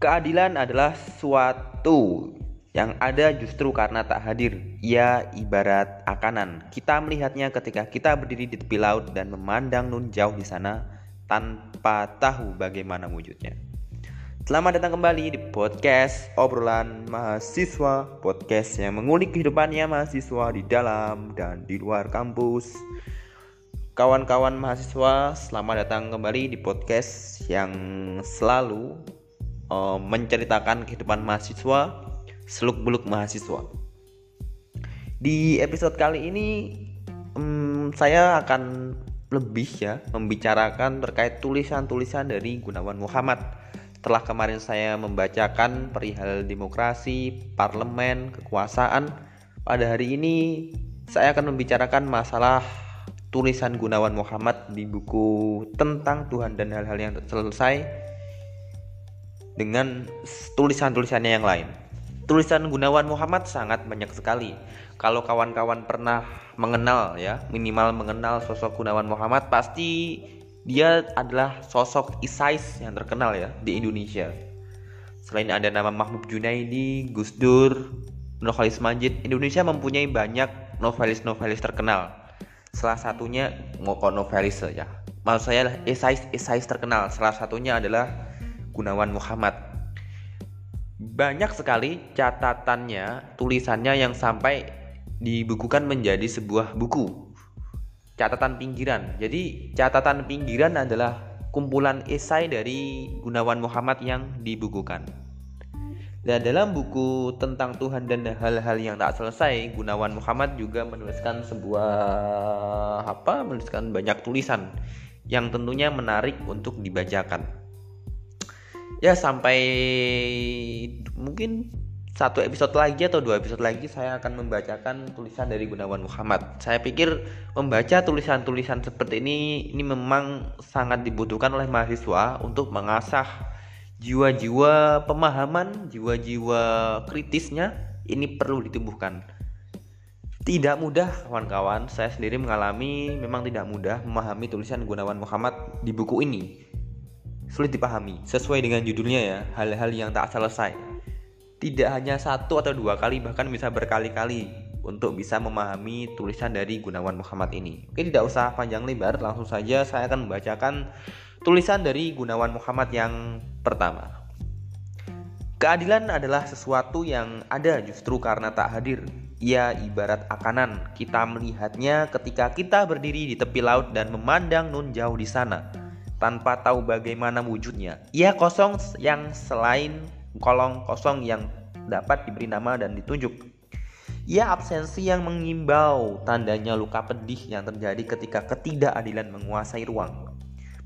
Keadilan adalah suatu yang ada justru karena tak hadir. Ia ibarat akanan. Kita melihatnya ketika kita berdiri di tepi laut dan memandang nun jauh di sana tanpa tahu bagaimana wujudnya. Selamat datang kembali di podcast obrolan mahasiswa, podcast yang mengulik kehidupannya mahasiswa di dalam dan di luar kampus. Kawan-kawan mahasiswa, selamat datang kembali di podcast yang selalu uh, menceritakan kehidupan mahasiswa, seluk-beluk mahasiswa. Di episode kali ini um, saya akan lebih ya membicarakan terkait tulisan-tulisan dari Gunawan Muhammad. Setelah kemarin saya membacakan perihal demokrasi, parlemen, kekuasaan, pada hari ini saya akan membicarakan masalah tulisan Gunawan Muhammad di buku tentang Tuhan dan hal-hal yang selesai dengan tulisan-tulisannya yang lain. Tulisan Gunawan Muhammad sangat banyak sekali. Kalau kawan-kawan pernah mengenal ya, minimal mengenal sosok Gunawan Muhammad, pasti dia adalah sosok Isais yang terkenal ya di Indonesia. Selain ada nama Mahmud Junaidi, Gus Dur, Nurholis Majid, Indonesia mempunyai banyak novelis-novelis terkenal. Salah satunya ngoko novelis ya. Maksud saya adalah Isais terkenal. Salah satunya adalah Gunawan Muhammad. Banyak sekali catatannya, tulisannya yang sampai dibukukan menjadi sebuah buku. Catatan pinggiran. Jadi, catatan pinggiran adalah kumpulan esai dari Gunawan Muhammad yang dibukukan. Dan dalam buku tentang Tuhan dan hal-hal yang tak selesai, Gunawan Muhammad juga menuliskan sebuah apa? Menuliskan banyak tulisan yang tentunya menarik untuk dibacakan ya sampai mungkin satu episode lagi atau dua episode lagi saya akan membacakan tulisan dari Gunawan Muhammad. Saya pikir membaca tulisan-tulisan seperti ini ini memang sangat dibutuhkan oleh mahasiswa untuk mengasah jiwa-jiwa pemahaman, jiwa-jiwa kritisnya ini perlu ditumbuhkan. Tidak mudah kawan-kawan, saya sendiri mengalami memang tidak mudah memahami tulisan Gunawan Muhammad di buku ini sulit dipahami sesuai dengan judulnya ya hal-hal yang tak selesai tidak hanya satu atau dua kali bahkan bisa berkali-kali untuk bisa memahami tulisan dari Gunawan Muhammad ini. Oke, tidak usah panjang lebar, langsung saja saya akan membacakan tulisan dari Gunawan Muhammad yang pertama. Keadilan adalah sesuatu yang ada justru karena tak hadir. Ia ibarat akanan, kita melihatnya ketika kita berdiri di tepi laut dan memandang nun jauh di sana tanpa tahu bagaimana wujudnya. Ia kosong yang selain kolong kosong yang dapat diberi nama dan ditunjuk. Ia absensi yang mengimbau, tandanya luka pedih yang terjadi ketika ketidakadilan menguasai ruang.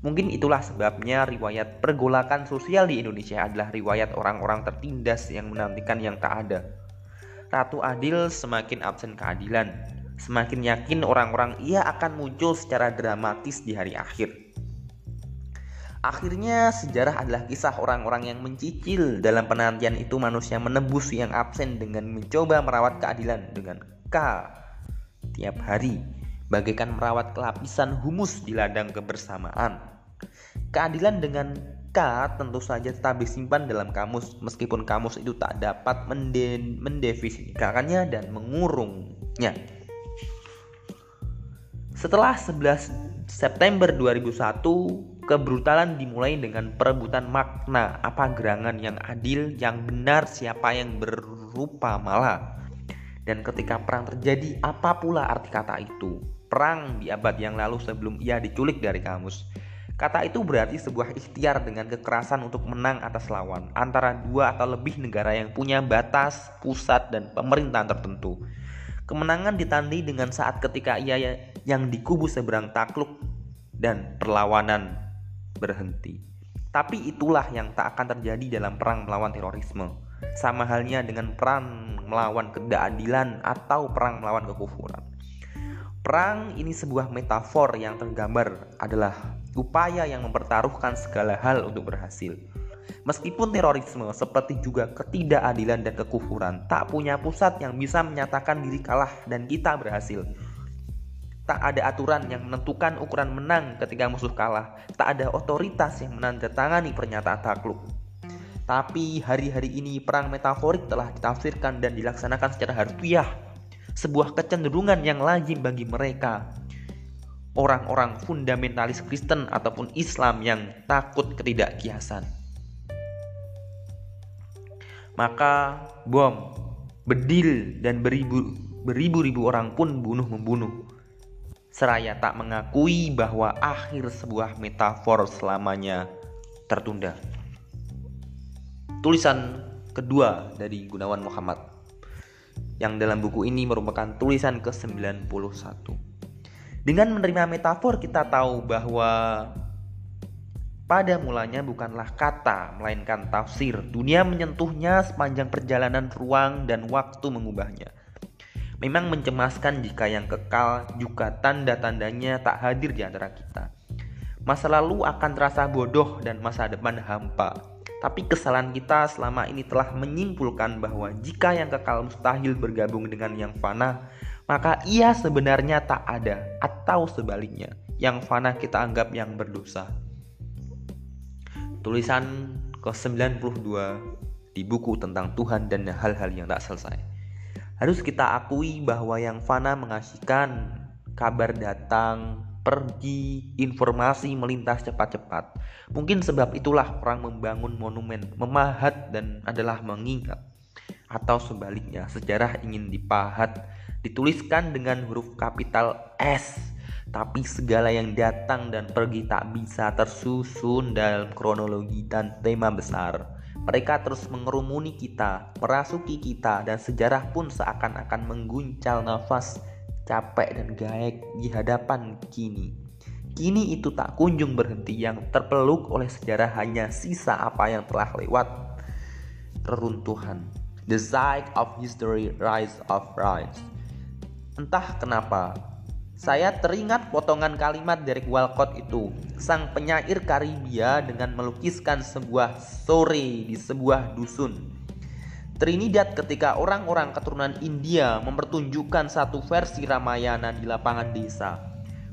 Mungkin itulah sebabnya riwayat pergolakan sosial di Indonesia adalah riwayat orang-orang tertindas yang menantikan yang tak ada. Ratu Adil semakin absen keadilan, semakin yakin orang-orang ia akan muncul secara dramatis di hari akhir. Akhirnya sejarah adalah kisah orang-orang yang mencicil dalam penantian itu manusia menembus yang absen dengan mencoba merawat keadilan dengan K tiap hari bagaikan merawat kelapisan humus di ladang kebersamaan. Keadilan dengan K tentu saja tetap disimpan dalam kamus meskipun kamus itu tak dapat mendefinisikannya dan mengurungnya. Setelah 11 September 2001 Kebrutalan dimulai dengan perebutan makna apa gerangan yang adil, yang benar, siapa yang berupa malah. Dan ketika perang terjadi, apa pula arti kata itu? Perang di abad yang lalu sebelum ia diculik dari kamus. Kata itu berarti sebuah ikhtiar dengan kekerasan untuk menang atas lawan antara dua atau lebih negara yang punya batas, pusat, dan pemerintahan tertentu. Kemenangan ditandai dengan saat ketika ia yang dikubu seberang takluk dan perlawanan berhenti. Tapi itulah yang tak akan terjadi dalam perang melawan terorisme. Sama halnya dengan perang melawan ketidakadilan atau perang melawan kekufuran. Perang ini sebuah metafor yang tergambar adalah upaya yang mempertaruhkan segala hal untuk berhasil. Meskipun terorisme seperti juga ketidakadilan dan kekufuran tak punya pusat yang bisa menyatakan diri kalah dan kita berhasil, Tak ada aturan yang menentukan ukuran menang ketika musuh kalah. Tak ada otoritas yang menandatangani pernyataan takluk. Tapi hari-hari ini perang metaforik telah ditafsirkan dan dilaksanakan secara harfiah. Sebuah kecenderungan yang lazim bagi mereka. Orang-orang fundamentalis Kristen ataupun Islam yang takut ketidakkiasan. Maka bom, bedil dan beribu beribu-ribu orang pun bunuh-membunuh. Seraya tak mengakui bahwa akhir sebuah metafor selamanya tertunda tulisan kedua dari Gunawan Muhammad yang dalam buku ini merupakan tulisan ke-91. Dengan menerima metafor kita tahu bahwa pada mulanya bukanlah kata melainkan tafsir. Dunia menyentuhnya sepanjang perjalanan ruang dan waktu mengubahnya. Memang mencemaskan jika yang kekal juga tanda-tandanya tak hadir di antara kita. Masa lalu akan terasa bodoh dan masa depan hampa. Tapi kesalahan kita selama ini telah menyimpulkan bahwa jika yang kekal mustahil bergabung dengan yang fana, maka ia sebenarnya tak ada atau sebaliknya, yang fana kita anggap yang berdosa. Tulisan ke-92 di buku tentang Tuhan dan hal-hal yang tak selesai. Harus kita akui bahwa yang fana mengasihkan, kabar datang, pergi, informasi melintas cepat-cepat. Mungkin sebab itulah orang membangun monumen, memahat dan adalah mengingat. Atau sebaliknya, sejarah ingin dipahat, dituliskan dengan huruf kapital S. Tapi segala yang datang dan pergi tak bisa tersusun dalam kronologi dan tema besar. Mereka terus mengerumuni kita, merasuki kita, dan sejarah pun seakan-akan mengguncang nafas capek dan gaek di hadapan kini. Kini itu tak kunjung berhenti yang terpeluk oleh sejarah hanya sisa apa yang telah lewat. Reruntuhan. The side of history rise of rise. Entah kenapa, saya teringat potongan kalimat Derek Walcott itu, sang penyair Karibia dengan melukiskan sebuah sore di sebuah dusun Trinidad ketika orang-orang keturunan India mempertunjukkan satu versi Ramayana di lapangan desa.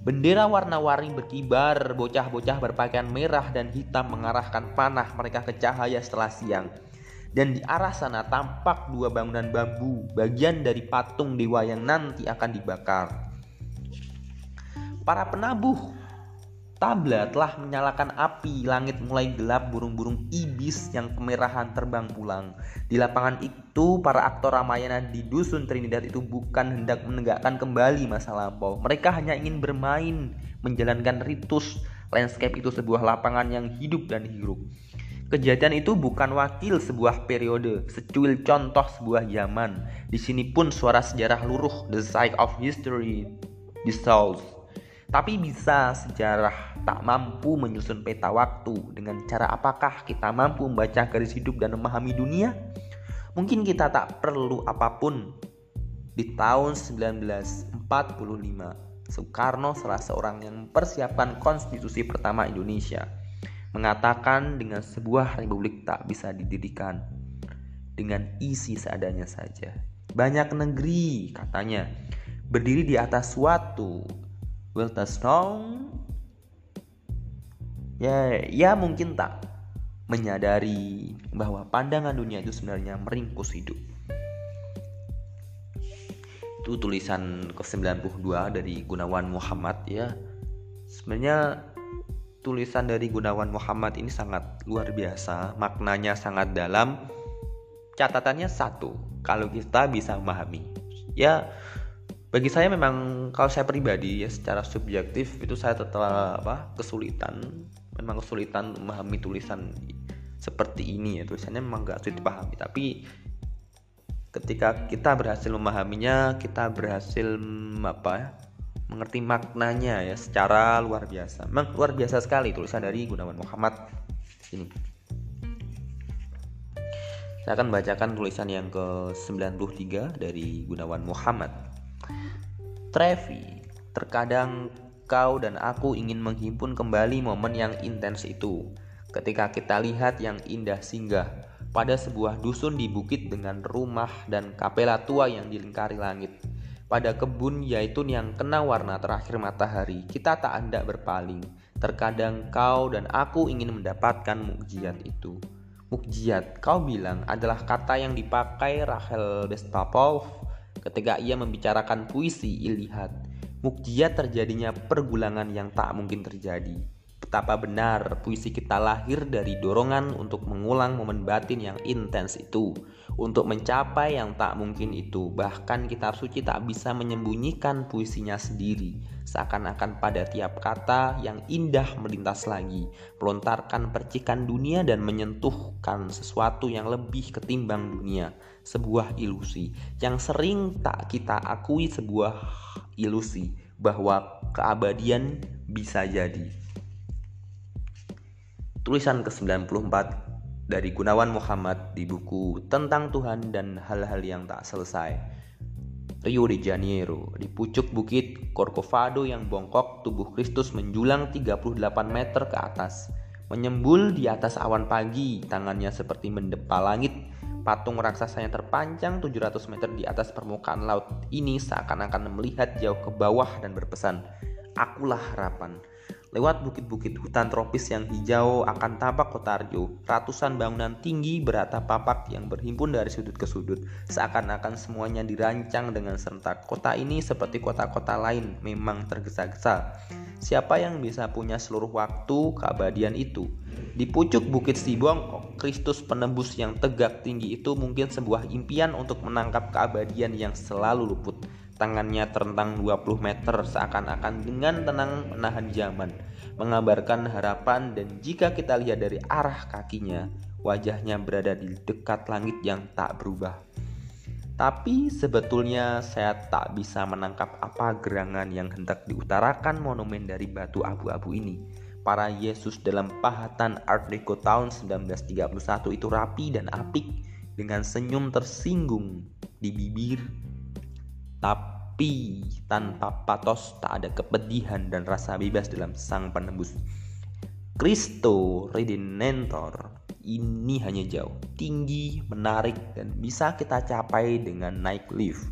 Bendera warna-warni berkibar, bocah-bocah berpakaian merah dan hitam mengarahkan panah mereka ke cahaya setelah siang. Dan di arah sana tampak dua bangunan bambu, bagian dari patung dewa yang nanti akan dibakar. Para penabuh Tabla telah menyalakan api, langit mulai gelap, burung-burung ibis yang kemerahan terbang pulang. Di lapangan itu, para aktor Ramayana di dusun Trinidad itu bukan hendak menegakkan kembali masa lampau. Mereka hanya ingin bermain, menjalankan ritus. Landscape itu sebuah lapangan yang hidup dan hirup. Kejadian itu bukan wakil sebuah periode, secuil contoh sebuah zaman. Di sini pun suara sejarah luruh, the side of history, dissolves. Tapi bisa sejarah tak mampu menyusun peta waktu dengan cara apakah kita mampu membaca garis hidup dan memahami dunia? Mungkin kita tak perlu apa pun. Di tahun 1945, Soekarno salah seorang yang mempersiapkan konstitusi pertama Indonesia mengatakan dengan sebuah republik tak bisa didirikan dengan isi seadanya saja. Banyak negeri katanya berdiri di atas suatu will stone ya ya mungkin tak. Menyadari bahwa pandangan dunia itu sebenarnya meringkus hidup. Itu tulisan ke-92 dari Gunawan Muhammad ya. Sebenarnya tulisan dari Gunawan Muhammad ini sangat luar biasa. Maknanya sangat dalam. Catatannya satu kalau kita bisa memahami. Ya bagi saya memang kalau saya pribadi ya secara subjektif itu saya tetap apa kesulitan. Memang kesulitan memahami tulisan seperti ini ya tulisannya memang gak sulit dipahami. Tapi ketika kita berhasil memahaminya kita berhasil apa ya mengerti maknanya ya secara luar biasa. Memang luar biasa sekali tulisan dari Gunawan Muhammad ini. Saya akan bacakan tulisan yang ke-93 dari Gunawan Muhammad Trevi terkadang kau dan aku ingin menghimpun kembali momen yang intens itu. Ketika kita lihat yang indah singgah pada sebuah dusun di bukit dengan rumah dan kapela tua yang dilingkari langit. Pada kebun yaitun yang kena warna terakhir matahari, kita tak hendak berpaling. Terkadang kau dan aku ingin mendapatkan mukjizat itu. Mukjizat, kau bilang, adalah kata yang dipakai Rachel Bestapov ketika ia membicarakan puisi Iliad. Mukjizat terjadinya pergulangan yang tak mungkin terjadi. Betapa benar puisi kita lahir dari dorongan untuk mengulang momen batin yang intens itu, untuk mencapai yang tak mungkin itu. Bahkan kitab suci tak bisa menyembunyikan puisinya sendiri, seakan-akan pada tiap kata yang indah melintas lagi, melontarkan percikan dunia dan menyentuhkan sesuatu yang lebih ketimbang dunia, sebuah ilusi yang sering tak kita akui sebuah ilusi bahwa keabadian bisa jadi. Tulisan ke-94 dari Gunawan Muhammad di buku Tentang Tuhan dan Hal-Hal yang Tak Selesai. Rio de Janeiro, di pucuk bukit Corcovado yang bongkok, tubuh Kristus menjulang 38 meter ke atas. Menyembul di atas awan pagi, tangannya seperti mendepa langit. Patung raksasanya terpanjang 700 meter di atas permukaan laut. Ini seakan-akan melihat jauh ke bawah dan berpesan, Akulah harapan. Lewat bukit-bukit hutan tropis yang hijau akan tampak kota Rio. Ratusan bangunan tinggi beratap papak yang berhimpun dari sudut ke sudut. Seakan-akan semuanya dirancang dengan serentak. Kota ini seperti kota-kota lain memang tergesa-gesa. Siapa yang bisa punya seluruh waktu keabadian itu? Di pucuk bukit Sibong, Kristus penembus yang tegak tinggi itu mungkin sebuah impian untuk menangkap keabadian yang selalu luput. Tangannya terentang 20 meter seakan-akan dengan tenang menahan zaman, mengabarkan harapan dan jika kita lihat dari arah kakinya, wajahnya berada di dekat langit yang tak berubah. Tapi sebetulnya saya tak bisa menangkap apa gerangan yang hendak diutarakan monumen dari batu abu-abu ini. Para Yesus dalam pahatan Art Deco tahun 1931 itu rapi dan apik dengan senyum tersinggung di bibir tapi tanpa patos tak ada kepedihan dan rasa bebas dalam sang penembus. Kristo Redentor ini hanya jauh, tinggi, menarik, dan bisa kita capai dengan naik lift.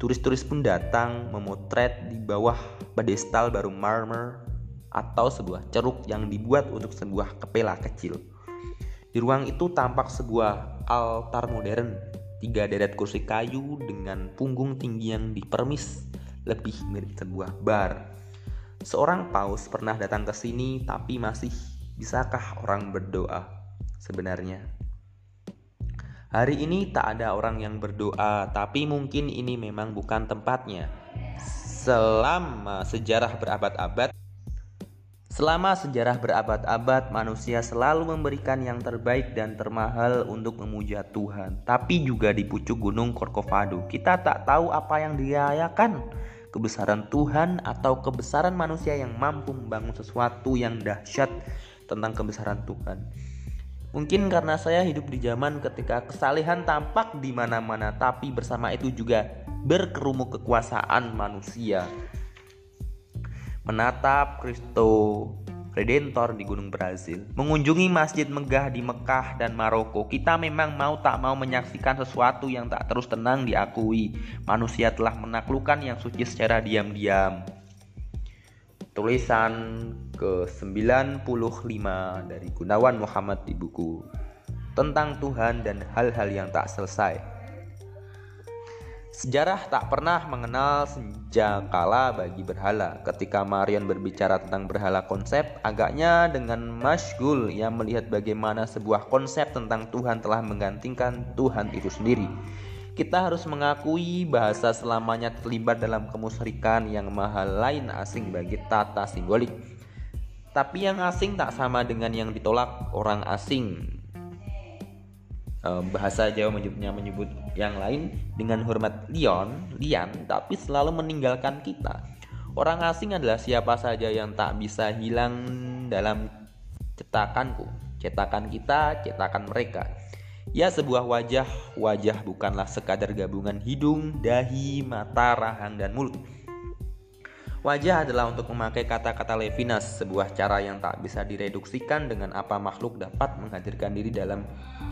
Turis-turis pun datang memotret di bawah pedestal baru marmer atau sebuah ceruk yang dibuat untuk sebuah kepela kecil. Di ruang itu tampak sebuah altar modern Tiga deret kursi kayu dengan punggung tinggi yang dipermis lebih mirip sebuah bar. Seorang paus pernah datang ke sini, tapi masih bisakah orang berdoa sebenarnya? Hari ini tak ada orang yang berdoa, tapi mungkin ini memang bukan tempatnya. Selama sejarah berabad-abad, Selama sejarah berabad-abad, manusia selalu memberikan yang terbaik dan termahal untuk memuja Tuhan. Tapi juga di pucuk gunung Corcovado, kita tak tahu apa yang dirayakan. Kebesaran Tuhan atau kebesaran manusia yang mampu membangun sesuatu yang dahsyat tentang kebesaran Tuhan. Mungkin karena saya hidup di zaman ketika kesalehan tampak di mana-mana, tapi bersama itu juga berkerumuk kekuasaan manusia menatap Kristo Redentor di Gunung Brazil, mengunjungi masjid megah di Mekah dan Maroko. Kita memang mau tak mau menyaksikan sesuatu yang tak terus tenang diakui. Manusia telah menaklukkan yang suci secara diam-diam. Tulisan ke-95 dari Gunawan Muhammad di buku tentang Tuhan dan hal-hal yang tak selesai. Sejarah tak pernah mengenal senjakala bagi berhala. Ketika Marion berbicara tentang berhala konsep, agaknya dengan masgul ia melihat bagaimana sebuah konsep tentang Tuhan telah menggantikan Tuhan itu sendiri. Kita harus mengakui bahasa selamanya terlibat dalam kemusyrikan yang mahal lain asing bagi tata simbolik. Tapi yang asing tak sama dengan yang ditolak orang asing bahasa Jawa menyebutnya menyebut yang lain dengan hormat Leon, Lian, tapi selalu meninggalkan kita. Orang asing adalah siapa saja yang tak bisa hilang dalam cetakanku, cetakan kita, cetakan mereka. Ya sebuah wajah, wajah bukanlah sekadar gabungan hidung, dahi, mata, rahang, dan mulut Wajah adalah untuk memakai kata-kata Levinas, sebuah cara yang tak bisa direduksikan dengan apa makhluk dapat menghadirkan diri dalam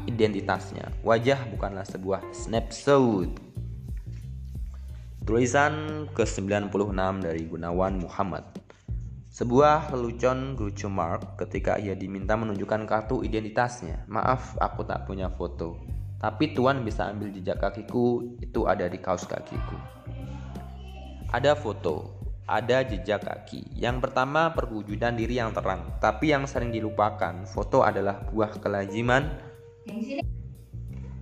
identitasnya. Wajah bukanlah sebuah snapshot. Tulisan ke-96 dari Gunawan Muhammad. Sebuah lelucon Groucho Marx ketika ia diminta menunjukkan kartu identitasnya. Maaf, aku tak punya foto. Tapi Tuan bisa ambil jejak kakiku, itu ada di kaos kakiku. Ada foto, ada jejak kaki. Yang pertama perwujudan diri yang terang, tapi yang sering dilupakan, foto adalah buah kelaziman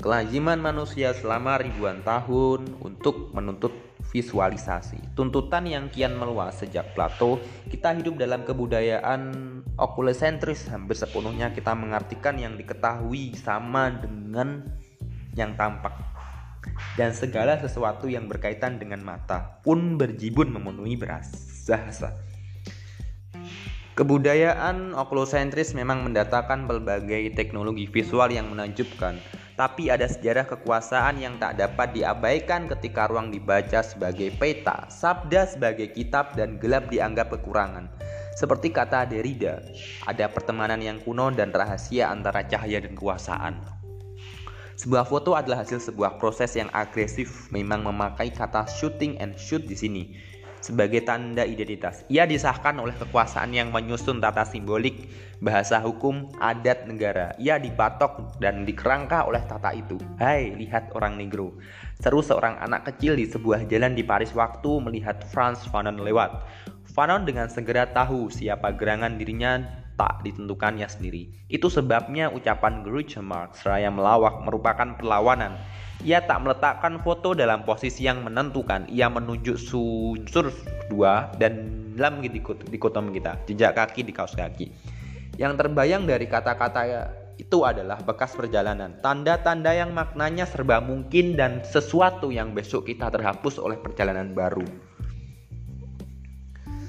kelaziman manusia selama ribuan tahun untuk menuntut visualisasi. Tuntutan yang kian meluas sejak Plato, kita hidup dalam kebudayaan okulesentris hampir sepenuhnya kita mengartikan yang diketahui sama dengan yang tampak. Dan segala sesuatu yang berkaitan dengan mata pun berjibun memenuhi bahasa. Kebudayaan okulosentris memang mendatangkan berbagai teknologi visual yang menakjubkan, tapi ada sejarah kekuasaan yang tak dapat diabaikan ketika ruang dibaca sebagai peta, sabda sebagai kitab, dan gelap dianggap kekurangan. Seperti kata Derrida, ada pertemanan yang kuno dan rahasia antara cahaya dan kekuasaan. Sebuah foto adalah hasil sebuah proses yang agresif, memang memakai kata shooting and shoot di sini sebagai tanda identitas. Ia disahkan oleh kekuasaan yang menyusun tata simbolik, bahasa hukum, adat negara. Ia dipatok dan dikerangka oleh tata itu. Hai, lihat orang negro. Seru seorang anak kecil di sebuah jalan di Paris waktu melihat Franz Fanon lewat. Fanon dengan segera tahu siapa gerangan dirinya tak ditentukannya sendiri. Itu sebabnya ucapan Groucho Marx seraya melawak merupakan perlawanan ia tak meletakkan foto dalam posisi yang menentukan. Ia menunjuk unsur dua dan dalam dikotomi kita, jejak kaki di kaos kaki. Yang terbayang dari kata-kata itu adalah bekas perjalanan, tanda-tanda yang maknanya serba mungkin dan sesuatu yang besok kita terhapus oleh perjalanan baru.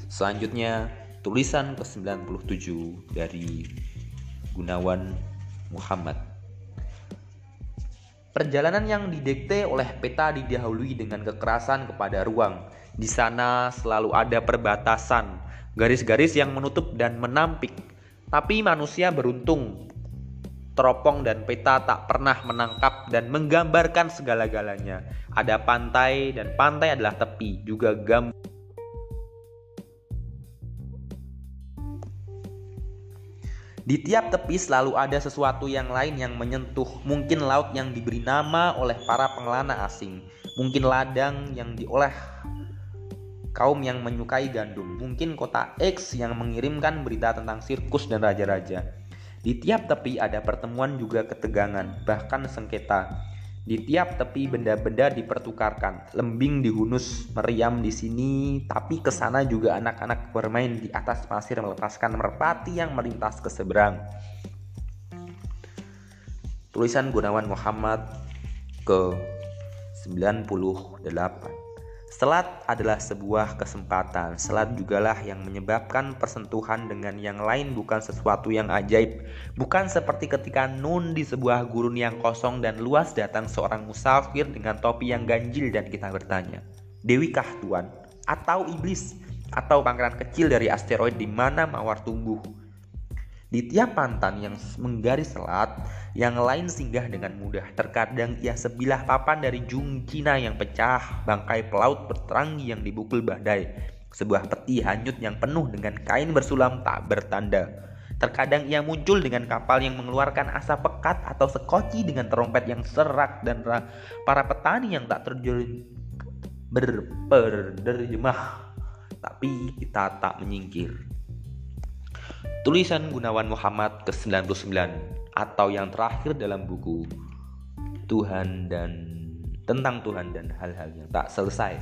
Selanjutnya, tulisan ke-97 dari Gunawan Muhammad. Perjalanan yang didikte oleh peta didahului dengan kekerasan kepada ruang. Di sana selalu ada perbatasan, garis-garis yang menutup dan menampik. Tapi manusia beruntung. Teropong dan peta tak pernah menangkap dan menggambarkan segala-galanya. Ada pantai dan pantai adalah tepi, juga gambar Di tiap tepi selalu ada sesuatu yang lain yang menyentuh, mungkin laut yang diberi nama oleh para pengelana asing, mungkin ladang yang dioleh kaum yang menyukai gandum, mungkin kota X yang mengirimkan berita tentang sirkus dan raja-raja. Di tiap tepi ada pertemuan juga ketegangan, bahkan sengketa. Di tiap tepi benda-benda dipertukarkan. Lembing dihunus meriam di sini, tapi ke sana juga anak-anak bermain di atas pasir melepaskan merpati yang melintas ke seberang. Tulisan Gunawan Muhammad ke 98 Selat adalah sebuah kesempatan. Selat jugalah yang menyebabkan persentuhan dengan yang lain bukan sesuatu yang ajaib. Bukan seperti ketika Nun di sebuah gurun yang kosong dan luas datang seorang musafir dengan topi yang ganjil dan kita bertanya, Dewi kah Tuan? Atau iblis? Atau pangeran kecil dari asteroid di mana mawar tumbuh? Di tiap pantan yang menggaris selat, yang lain singgah dengan mudah. Terkadang ia sebilah papan dari jung Cina yang pecah, bangkai pelaut berterangi yang dibukul badai, sebuah peti hanyut yang penuh dengan kain bersulam tak bertanda. Terkadang ia muncul dengan kapal yang mengeluarkan asap pekat atau sekoci dengan trompet yang serak dan para petani yang tak terjun berperjemah. Tapi kita tak menyingkir. Tulisan Gunawan Muhammad ke-99 atau yang terakhir dalam buku Tuhan dan tentang Tuhan dan hal-hal yang tak selesai.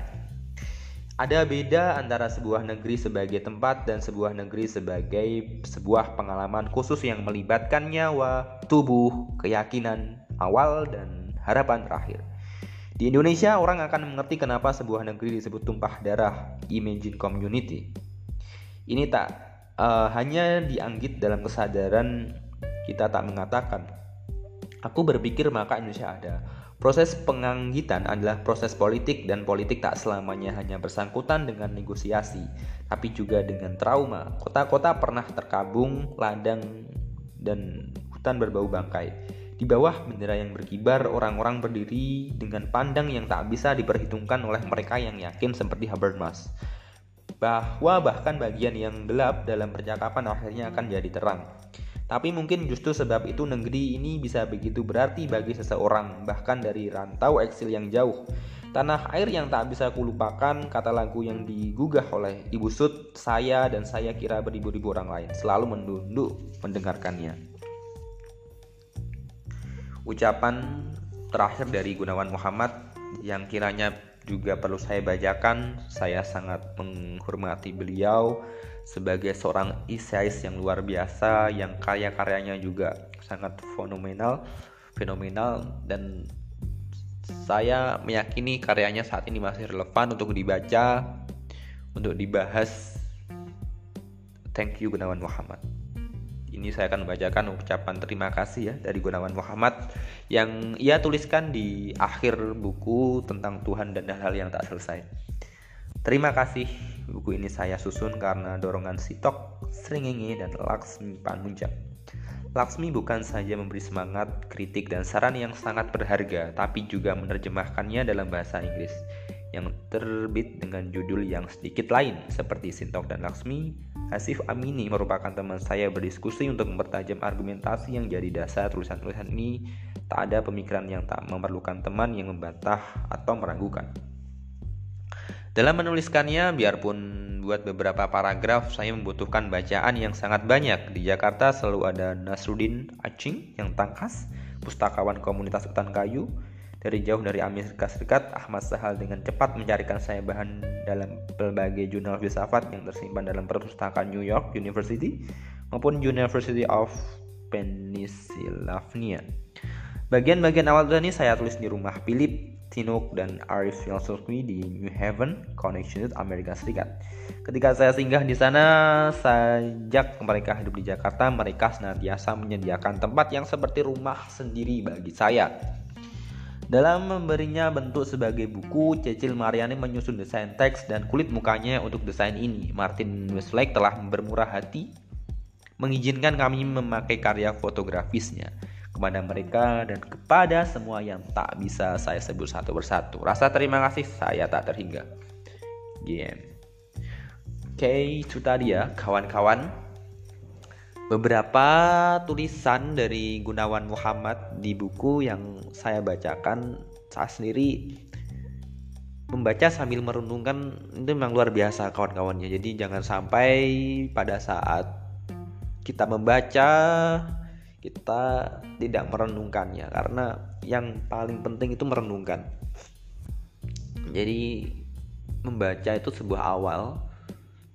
Ada beda antara sebuah negeri sebagai tempat dan sebuah negeri sebagai sebuah pengalaman khusus yang melibatkan nyawa, tubuh, keyakinan awal dan harapan terakhir. Di Indonesia, orang akan mengerti kenapa sebuah negeri disebut tumpah darah, imagine community. Ini tak uh, hanya dianggit dalam kesadaran kita tak mengatakan. Aku berpikir maka Indonesia ada. Proses penganggitan adalah proses politik dan politik tak selamanya hanya bersangkutan dengan negosiasi, tapi juga dengan trauma. Kota-kota pernah terkabung, ladang, dan hutan berbau bangkai. Di bawah bendera yang berkibar, orang-orang berdiri dengan pandang yang tak bisa diperhitungkan oleh mereka yang yakin seperti Habermas. Bahwa bahkan bagian yang gelap dalam percakapan akhirnya akan jadi terang. Tapi mungkin justru sebab itu negeri ini bisa begitu berarti bagi seseorang, bahkan dari rantau eksil yang jauh. Tanah air yang tak bisa kulupakan, kata lagu yang digugah oleh Ibu Sud, saya dan saya kira beribu-ribu orang lain, selalu menunduk mendengarkannya. Ucapan terakhir dari Gunawan Muhammad yang kiranya juga perlu saya bacakan, saya sangat menghormati beliau sebagai seorang isais yang luar biasa yang karya-karyanya juga sangat fenomenal fenomenal. Dan saya meyakini karyanya saat ini masih relevan untuk dibaca untuk dibahas. Thank you Gunawan Muhammad ini saya akan membacakan ucapan terima kasih ya dari Gunawan Muhammad yang ia tuliskan di akhir buku tentang Tuhan dan hal-hal yang tak selesai terima kasih Buku ini saya susun karena dorongan Sitok, Sringenge, dan Laksmi Panunjak. Laksmi bukan saja memberi semangat, kritik, dan saran yang sangat berharga, tapi juga menerjemahkannya dalam bahasa Inggris yang terbit dengan judul yang sedikit lain seperti Sintok dan Laksmi. Hasif Amini merupakan teman saya berdiskusi untuk mempertajam argumentasi yang jadi dasar tulisan-tulisan ini. Tak ada pemikiran yang tak memerlukan teman yang membantah atau meragukan. Dalam menuliskannya, biarpun buat beberapa paragraf saya membutuhkan bacaan yang sangat banyak. Di Jakarta selalu ada Nasruddin Acing yang tangkas, pustakawan komunitas hutan kayu. Dari jauh dari Amerika Serikat, Ahmad Sahal dengan cepat mencarikan saya bahan dalam berbagai jurnal filsafat yang tersimpan dalam perpustakaan New York University maupun University of Pennsylvania. Bagian-bagian awal ini saya tulis di rumah Philip Tinuk dan Arif Philosophy di New Haven, Connecticut, Amerika Serikat. Ketika saya singgah di sana, sejak mereka hidup di Jakarta, mereka senantiasa menyediakan tempat yang seperti rumah sendiri bagi saya. Dalam memberinya bentuk sebagai buku, Cecil Mariani menyusun desain teks dan kulit mukanya untuk desain ini. Martin Westlake telah bermurah hati mengizinkan kami memakai karya fotografisnya kepada mereka dan kepada semua yang tak bisa saya sebut satu persatu. Rasa terima kasih saya tak terhingga. Game. Oke, itu tadi ya kawan-kawan. Beberapa tulisan dari Gunawan Muhammad di buku yang saya bacakan saya sendiri membaca sambil merenungkan itu memang luar biasa kawan-kawannya. Jadi jangan sampai pada saat kita membaca kita tidak merenungkannya. Karena yang paling penting itu merenungkan. Jadi membaca itu sebuah awal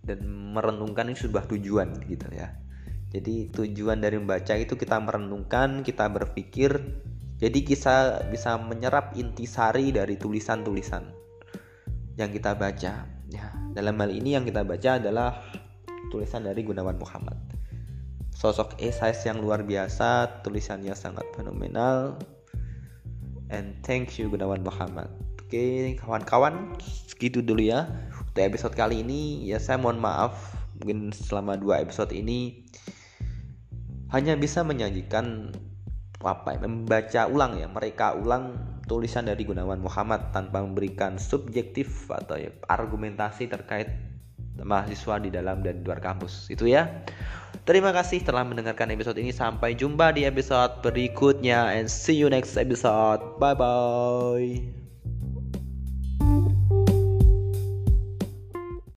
dan merenungkan itu sebuah tujuan gitu ya jadi tujuan dari membaca itu kita merenungkan kita berpikir. Jadi kita bisa menyerap intisari dari tulisan-tulisan yang kita baca ya. Dalam hal ini yang kita baca adalah tulisan dari Gunawan Muhammad. Sosok esais yang luar biasa tulisannya sangat fenomenal. And thank you Gunawan Muhammad. Oke kawan-kawan segitu dulu ya untuk episode kali ini. Ya saya mohon maaf. Mungkin selama dua episode ini hanya bisa menyajikan apa ya, membaca ulang ya mereka ulang tulisan dari Gunawan Muhammad tanpa memberikan subjektif atau ya, argumentasi terkait mahasiswa di dalam dan di luar kampus itu ya Terima kasih telah mendengarkan episode ini. Sampai jumpa di episode berikutnya and see you next episode. Bye bye.